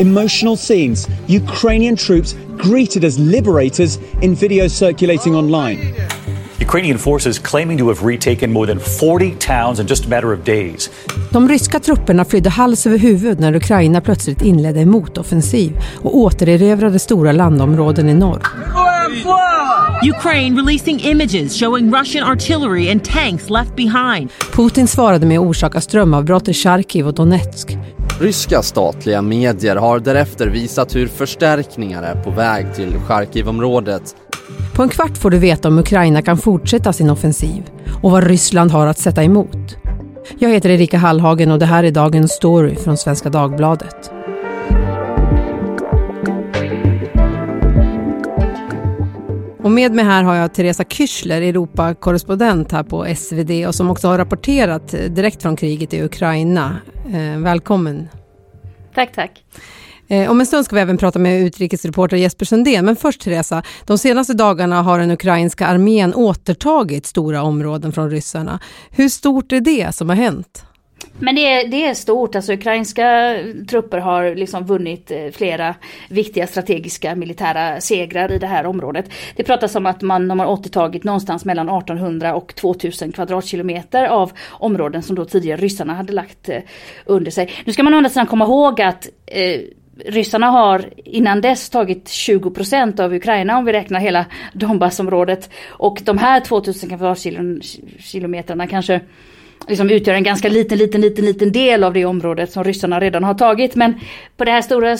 emotional scenes, Ukrainian troops greeted as liberators in videos circulating online. Ukrainian forces claiming to have retaken more than 40 towns in just a matter of days. De ryska trupperna flydde hals över huvud när Ukraina plötsligt inledde en motoffensiv och återerövrade stora landområden i norr. Ukraine releasing images showing Russian artillery and tanks left behind. Putin svarade med att orsaka strömavbrott i Charkiv och Donetsk. Ryska statliga medier har därefter visat hur förstärkningar är på väg till Charkivområdet. På en kvart får du veta om Ukraina kan fortsätta sin offensiv och vad Ryssland har att sätta emot. Jag heter Erika Hallhagen och det här är dagens story från Svenska Dagbladet. Och med mig här har jag Teresa Kyschler, Europakorrespondent här på SvD och som också har rapporterat eh, direkt från kriget i Ukraina. Eh, välkommen! Tack, tack! Eh, om en stund ska vi även prata med utrikesreporter Jesper Sundén. Men först Teresa, de senaste dagarna har den ukrainska armén återtagit stora områden från ryssarna. Hur stort är det som har hänt? Men det är, det är stort, alltså ukrainska trupper har liksom vunnit eh, flera viktiga strategiska militära segrar i det här området. Det pratas om att man de har återtagit någonstans mellan 1800 och 2000 kvadratkilometer av områden som då tidigare ryssarna hade lagt eh, under sig. Nu ska man å andra sidan komma ihåg att eh, ryssarna har innan dess tagit 20% av Ukraina om vi räknar hela Donbassområdet. Och de här 2000 kvadratkilometerna kanske liksom utgör en ganska liten, liten, liten, liten del av det området som ryssarna redan har tagit. Men på det här stora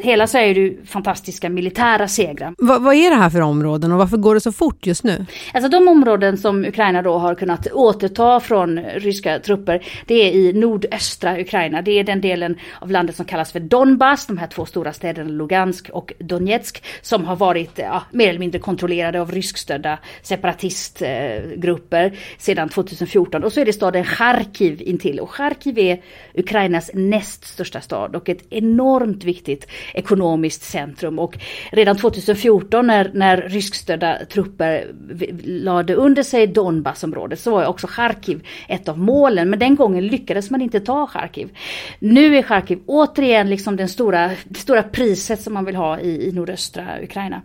hela så är det ju fantastiska militära segrar. Va, vad är det här för områden och varför går det så fort just nu? Alltså de områden som Ukraina då har kunnat återta från ryska trupper, det är i nordöstra Ukraina. Det är den delen av landet som kallas för Donbass, de här två stora städerna Lugansk och Donetsk, som har varit ja, mer eller mindre kontrollerade av ryskstödda separatistgrupper sedan 2014. Och så är det staden Charkiv intill. Och Charkiv är Ukrainas näst största stad och ett enormt viktigt ekonomiskt centrum. Och redan 2014 när, när ryskstödda trupper lade under sig Donbassområdet så var också Charkiv ett av målen. Men den gången lyckades man inte ta Charkiv. Nu är Charkiv återigen liksom den stora, det stora priset som man vill ha i, i nordöstra Ukraina.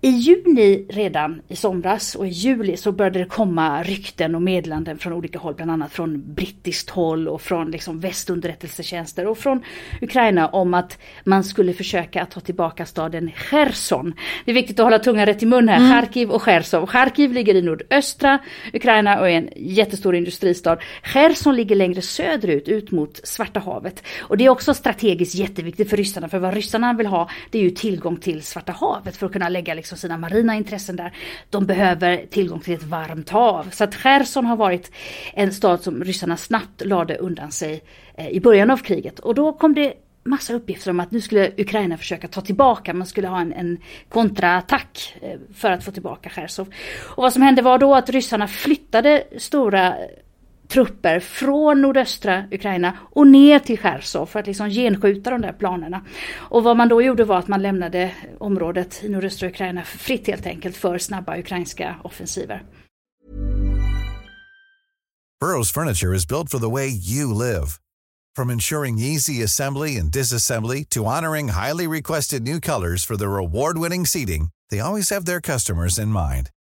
I juni redan i somras och i juli så började det komma rykten och meddelanden från olika håll, bland annat från brittiskt håll och från liksom västunderrättelsetjänster och från Ukraina om att man skulle försöka att ta tillbaka staden Cherson. Det är viktigt att hålla tungan rätt i mun här, mm. Charkiv och Cherson. Charkiv ligger i nordöstra Ukraina och är en jättestor industristad. Cherson ligger längre söderut, ut mot Svarta havet. Och det är också strategiskt jätteviktigt för ryssarna, för vad ryssarna vill ha det är ju tillgång till Svarta havet för att kunna lägga liksom liksom sina marina intressen där. De behöver tillgång till ett varmt hav. Så att Cherson har varit en stad som ryssarna snabbt lade undan sig eh, i början av kriget. Och då kom det massa uppgifter om att nu skulle Ukraina försöka ta tillbaka, man skulle ha en, en kontraattack eh, för att få tillbaka Cherson. Och vad som hände var då att ryssarna flyttade stora trupper från nordöstra Ukraina och ner till Cherson för att liksom genskjuta de där planerna. Och vad man då gjorde var att man lämnade området i nordöstra Ukraina fritt helt enkelt för snabba ukrainska offensiver. Burrows furniture is built for the way you live. From ensuring easy assembly and disassembly to honoring highly requested new colors for their award-winning seating, they always have their customers in mind.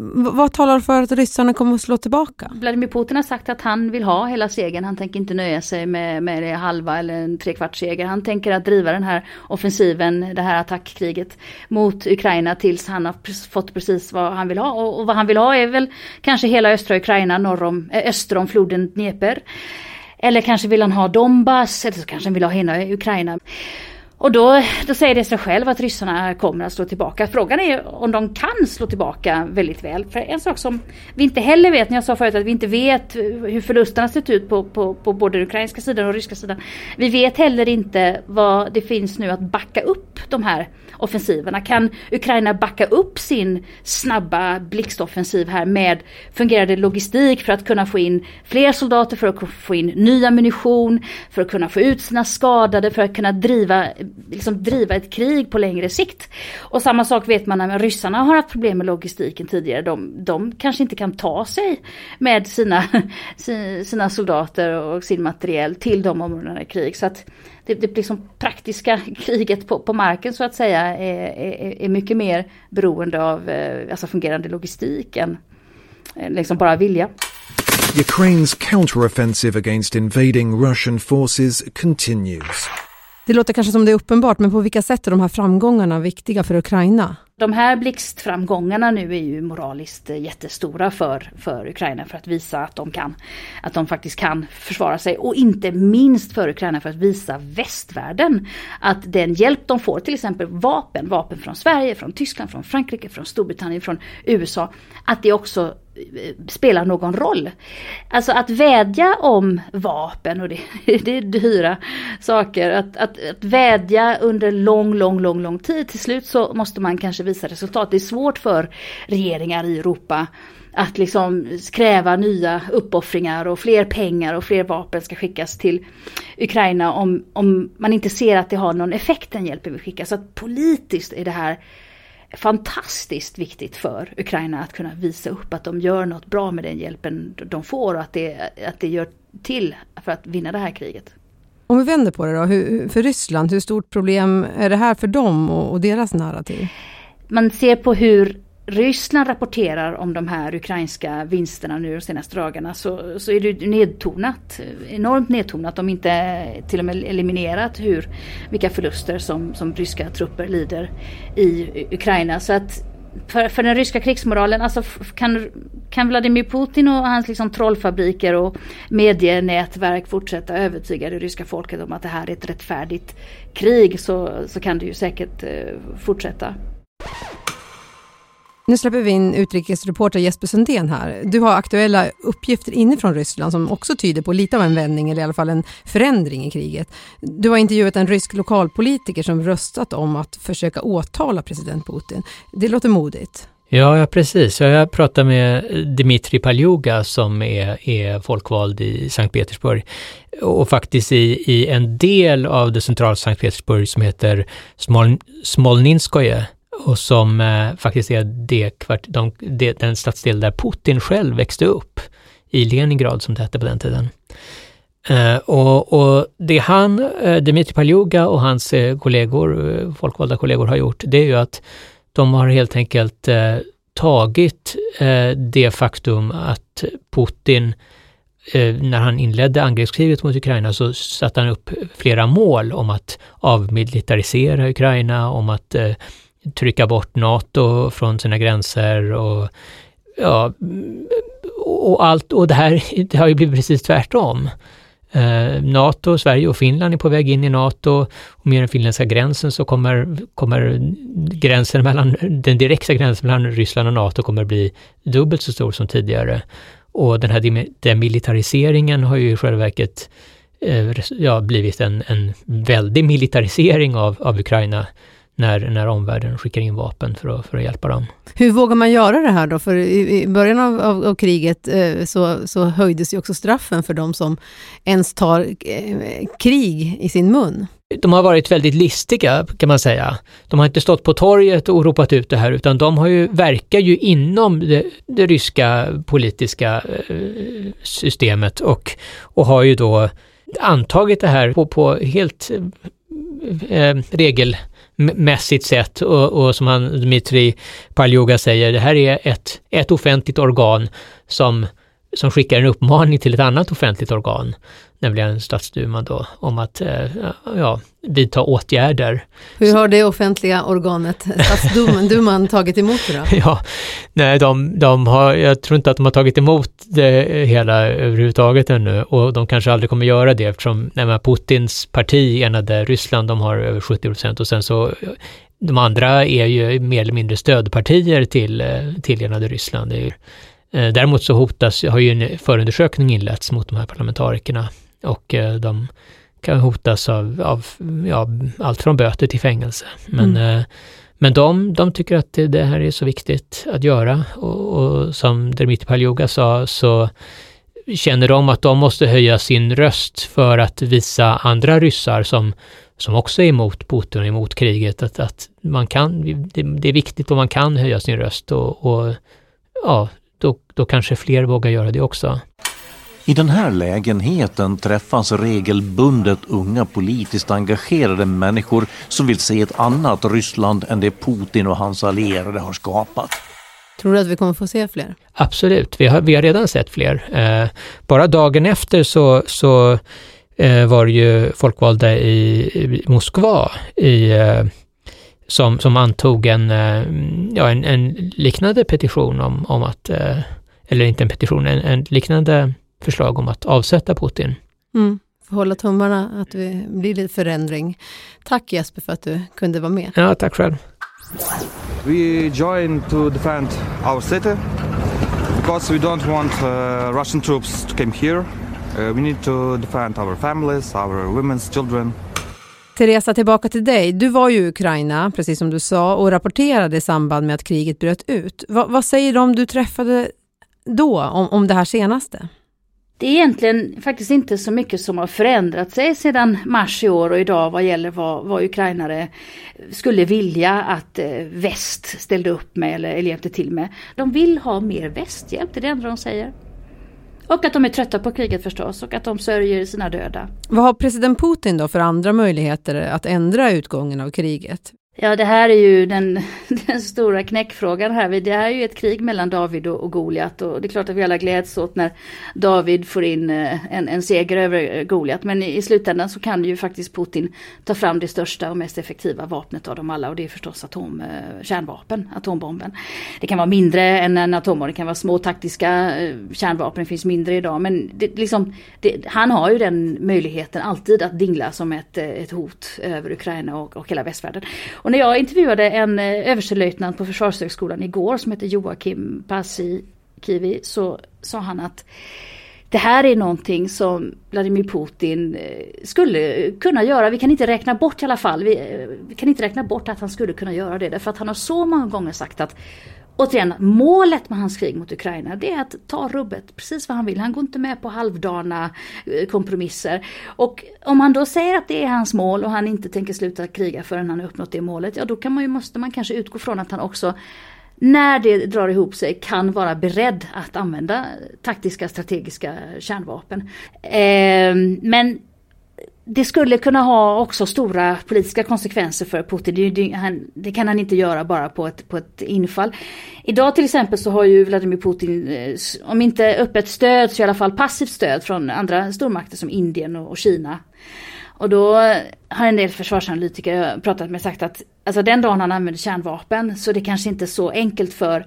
Vad talar för att ryssarna kommer att slå tillbaka? Vladimir Putin har sagt att han vill ha hela segern. Han tänker inte nöja sig med, med det halva eller en trekvarts seger. Han tänker att driva den här offensiven, det här attackkriget mot Ukraina tills han har fått precis vad han vill ha. Och, och vad han vill ha är väl kanske hela östra Ukraina norr om, eh, öster om floden Dnepr. Eller kanske vill han ha Donbass, eller så kanske han vill ha hela Ukraina. Och då, då säger det sig själv att ryssarna kommer att slå tillbaka. Frågan är om de kan slå tillbaka väldigt väl. För en sak som vi inte heller vet, när jag sa förut att vi inte vet hur förlusterna sett ut på, på, på både den ukrainska sidan och ryska sidan. Vi vet heller inte vad det finns nu att backa upp de här offensiverna? Kan Ukraina backa upp sin snabba blixtoffensiv här med fungerande logistik för att kunna få in fler soldater, för att få in ny ammunition, för att kunna få ut sina skadade, för att kunna driva, liksom driva ett krig på längre sikt. Och samma sak vet man när ryssarna har haft problem med logistiken tidigare. De, de kanske inte kan ta sig med sina, sina soldater och sin materiel till de områdena i krig. Så att det, det liksom praktiska kriget på, på marken så att säga är, är, är mycket mer beroende av eh, alltså fungerande logistik än eh, liksom bara vilja. Ukraine's counteroffensive against invading Russian forces continues. Det låter kanske som det är uppenbart, men på vilka sätt är de här framgångarna viktiga för Ukraina? De här blixtframgångarna nu är ju moraliskt jättestora för, för Ukraina för att visa att de kan, att de faktiskt kan försvara sig och inte minst för Ukraina för att visa västvärlden att den hjälp de får, till exempel vapen, vapen från Sverige, från Tyskland, från Frankrike, från Storbritannien, från USA, att det också eh, spelar någon roll. Alltså att vädja om vapen och det, det är dyra saker. Att, att, att vädja under lång, lång, lång, lång tid. Till slut så måste man kanske visa resultat. Det är svårt för regeringar i Europa att liksom kräva nya uppoffringar och fler pengar och fler vapen ska skickas till Ukraina om, om man inte ser att det har någon effekt den hjälpen vi skickar. Så att politiskt är det här fantastiskt viktigt för Ukraina att kunna visa upp att de gör något bra med den hjälpen de får och att det, att det gör till för att vinna det här kriget. Om vi vänder på det då, hur, för Ryssland, hur stort problem är det här för dem och, och deras narrativ? Man ser på hur Ryssland rapporterar om de här ukrainska vinsterna nu de senaste dagarna så, så är det nedtonat. Enormt nedtonat, om inte till och med eliminerat hur, vilka förluster som, som ryska trupper lider i Ukraina. Så att för, för den ryska krigsmoralen, alltså kan, kan Vladimir Putin och hans liksom trollfabriker och medienätverk fortsätta övertyga det ryska folket om att det här är ett rättfärdigt krig så, så kan det ju säkert eh, fortsätta. Nu släpper vi in utrikesreporter Jesper Sundén här. Du har aktuella uppgifter inifrån Ryssland som också tyder på lite av en vändning eller i alla fall en förändring i kriget. Du har intervjuat en rysk lokalpolitiker som röstat om att försöka åtala president Putin. Det låter modigt. Ja, ja precis. Jag pratade med Dmitrij Paljuga som är, är folkvald i Sankt Petersburg och faktiskt i, i en del av det centrala Sankt Petersburg som heter Smol, Smolninskoje och som eh, faktiskt är det, kvart, de, de, den stadsdel där Putin själv växte upp, i Leningrad som det hette på den tiden. Eh, och, och, det han, eh, Dmitrij Paljuga och hans eh, kollegor, eh, folkvalda kollegor har gjort, det är ju att de har helt enkelt eh, tagit eh, det faktum att Putin eh, när han inledde angreppskriget mot Ukraina så satte han upp flera mål om att avmilitarisera Ukraina, om att trycka bort NATO från sina gränser och ja, och allt, och det här det har ju blivit precis tvärtom. Eh, NATO, Sverige och Finland är på väg in i NATO och med den finländska gränsen så kommer, kommer gränsen mellan, den direkta gränsen mellan Ryssland och NATO kommer bli dubbelt så stor som tidigare. Och den här demilitariseringen har ju i själva verket eh, ja, blivit en, en väldig militarisering av, av Ukraina när, när omvärlden skickar in vapen för att, för att hjälpa dem. Hur vågar man göra det här då? För i, i början av, av, av kriget eh, så, så höjdes ju också straffen för de som ens tar eh, krig i sin mun. De har varit väldigt listiga kan man säga. De har inte stått på torget och ropat ut det här utan de har ju, verkar ju inom det, det ryska politiska eh, systemet och, och har ju då antagit det här på, på helt eh, regel sätt och, och som han Dmitri Paljoga säger, det här är ett, ett offentligt organ som, som skickar en uppmaning till ett annat offentligt organ, nämligen stadsduman då, om att eh, ja, vidta åtgärder. Hur har det offentliga organet, stadsduman, tagit emot det då? Ja, nej, de, de har, jag tror inte att de har tagit emot det hela överhuvudtaget ännu och de kanske aldrig kommer göra det eftersom nej, Putins parti enade Ryssland, de har över 70 procent och sen så de andra är ju mer eller mindre stödpartier till, till enade Ryssland. Eh, däremot så hotas, har ju en förundersökning inletts mot de här parlamentarikerna och eh, de kan hotas av, av ja, allt från böter till fängelse. Men, mm. men de, de tycker att det, det, här är så viktigt att göra och, och som Dmitri Paljuga sa så känner de att de måste höja sin röst för att visa andra ryssar som, som också är emot Putin och emot kriget att, att man kan, det, det är viktigt och man kan höja sin röst och, och ja, då, då kanske fler vågar göra det också. I den här lägenheten träffas regelbundet unga politiskt engagerade människor som vill se ett annat Ryssland än det Putin och hans allierade har skapat. Tror du att vi kommer få se fler? Absolut, vi har, vi har redan sett fler. Eh, bara dagen efter så, så eh, var det ju folkvalda i, i Moskva i, eh, som, som antog en, ja, en, en, liknande petition om, om att, eller inte en petition, en, en liknande förslag om att avsätta Putin. Mm. Får hålla tummarna att det blir lite förändring. Tack Jesper för att du kunde vara med. Ja, tack själv. We join to defend our city because we don't want uh, Russian troops to come here. Uh, we need to defend our families, our women's children. Teresa, tillbaka till dig. Du var ju i Ukraina, precis som du sa, och rapporterade i samband med att kriget bröt ut. Va, vad säger de du träffade då om, om det här senaste? Det är egentligen faktiskt inte så mycket som har förändrat sig sedan mars i år och idag vad gäller vad, vad ukrainare skulle vilja att eh, väst ställde upp med eller, eller hjälpte till med. De vill ha mer västhjälp, det är det enda de säger. Och att de är trötta på kriget förstås och att de sörjer sina döda. Vad har president Putin då för andra möjligheter att ändra utgången av kriget? Ja, det här är ju den, den stora knäckfrågan här. Det är ju ett krig mellan David och, och Goliat och det är klart att vi alla gläds åt när David får in eh, en, en seger över eh, Goliat. Men i, i slutändan så kan ju faktiskt Putin ta fram det största och mest effektiva vapnet av dem alla och det är förstås atom, eh, kärnvapen, atombomben. Det kan vara mindre än en atombomb, det kan vara små taktiska kärnvapen, det finns mindre idag. Men det, liksom, det, han har ju den möjligheten alltid att dingla som ett, ett hot över Ukraina och, och hela västvärlden. Och när jag intervjuade en eh, överstelöjtnant på Försvarshögskolan igår som heter Joakim Paasikivi så sa han att det här är någonting som Vladimir Putin eh, skulle kunna göra. Vi kan inte räkna bort i alla fall. Vi, eh, vi, kan inte räkna bort att han skulle kunna göra det. Därför att han har så många gånger sagt att återigen, målet med hans krig mot Ukraina det är att ta rubbet precis vad han vill. Han går inte med på halvdana eh, kompromisser. Och om han då säger att det är hans mål och han inte tänker sluta kriga förrän han har uppnått det målet, ja då kan man ju, måste man kanske utgå från att han också när det drar ihop sig kan vara beredd att använda taktiska strategiska kärnvapen. Eh, men det skulle kunna ha också stora politiska konsekvenser för Putin. Det, det, han, det, kan han inte göra bara på ett, på ett infall. Idag till exempel så har ju Vladimir Putin, eh, om inte öppet stöd så i alla fall passivt stöd från andra stormakter som Indien och, och Kina. Och då har en del försvarsanalytiker jag pratat med sagt att alltså den dagen han använder kärnvapen så det kanske inte är så enkelt för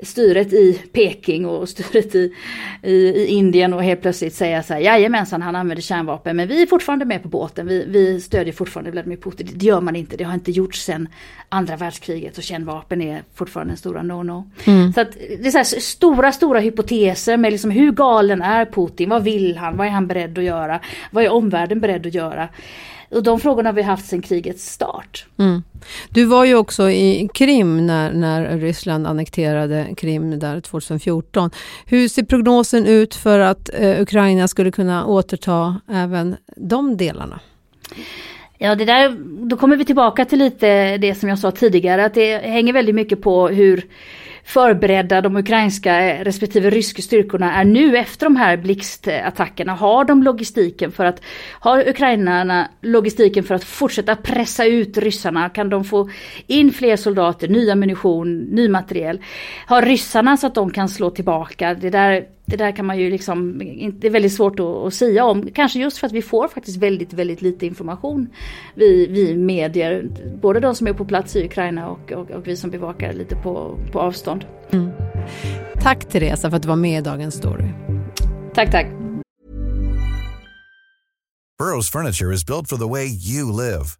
styret i Peking och styret i, i, i Indien och helt plötsligt säga så här jajamensan han använder kärnvapen men vi är fortfarande med på båten, vi, vi stödjer fortfarande Vladimir Putin. Det gör man inte, det har inte gjorts sedan andra världskriget och kärnvapen är fortfarande en stora no-no. Mm. Så att det är så stora, stora hypoteser med liksom hur galen är Putin, vad vill han, vad är han beredd att göra, vad är omvärlden beredd att göra. Och de frågorna har vi haft sedan krigets start. Mm. Du var ju också i Krim när, när Ryssland annekterade Krim där 2014. Hur ser prognosen ut för att eh, Ukraina skulle kunna återta även de delarna? Ja, det där, då kommer vi tillbaka till lite det som jag sa tidigare, att det hänger väldigt mycket på hur förberedda de ukrainska eh, respektive ryska styrkorna är nu efter de här blixtattackerna. Har de logistiken för att, har ukrainarna logistiken för att fortsätta pressa ut ryssarna? Kan de få in fler soldater, ny ammunition, ny materiel? Har ryssarna så att de kan slå tillbaka? Det där det där kan man ju liksom, det är väldigt svårt att, att säga om. Kanske just för att vi får faktiskt väldigt, väldigt lite information. Vi, vi medier, både de som är på plats i Ukraina och, och, och vi som bevakar lite på, på avstånd. Mm. Tack Teresa för att du var med i Dagens Story. Tack, tack. Burrows furniture is built for the way you live.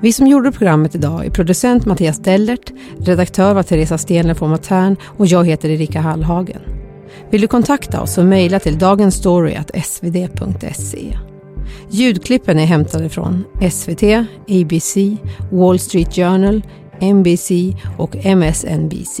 Vi som gjorde programmet idag är producent Mattias Dellert, redaktör var Teresa Stenler von Matern och jag heter Erika Hallhagen. Vill du kontakta oss så mejla till dagensstory.svd.se. Ljudklippen är hämtade från SVT, ABC, Wall Street Journal, NBC och MSNBC.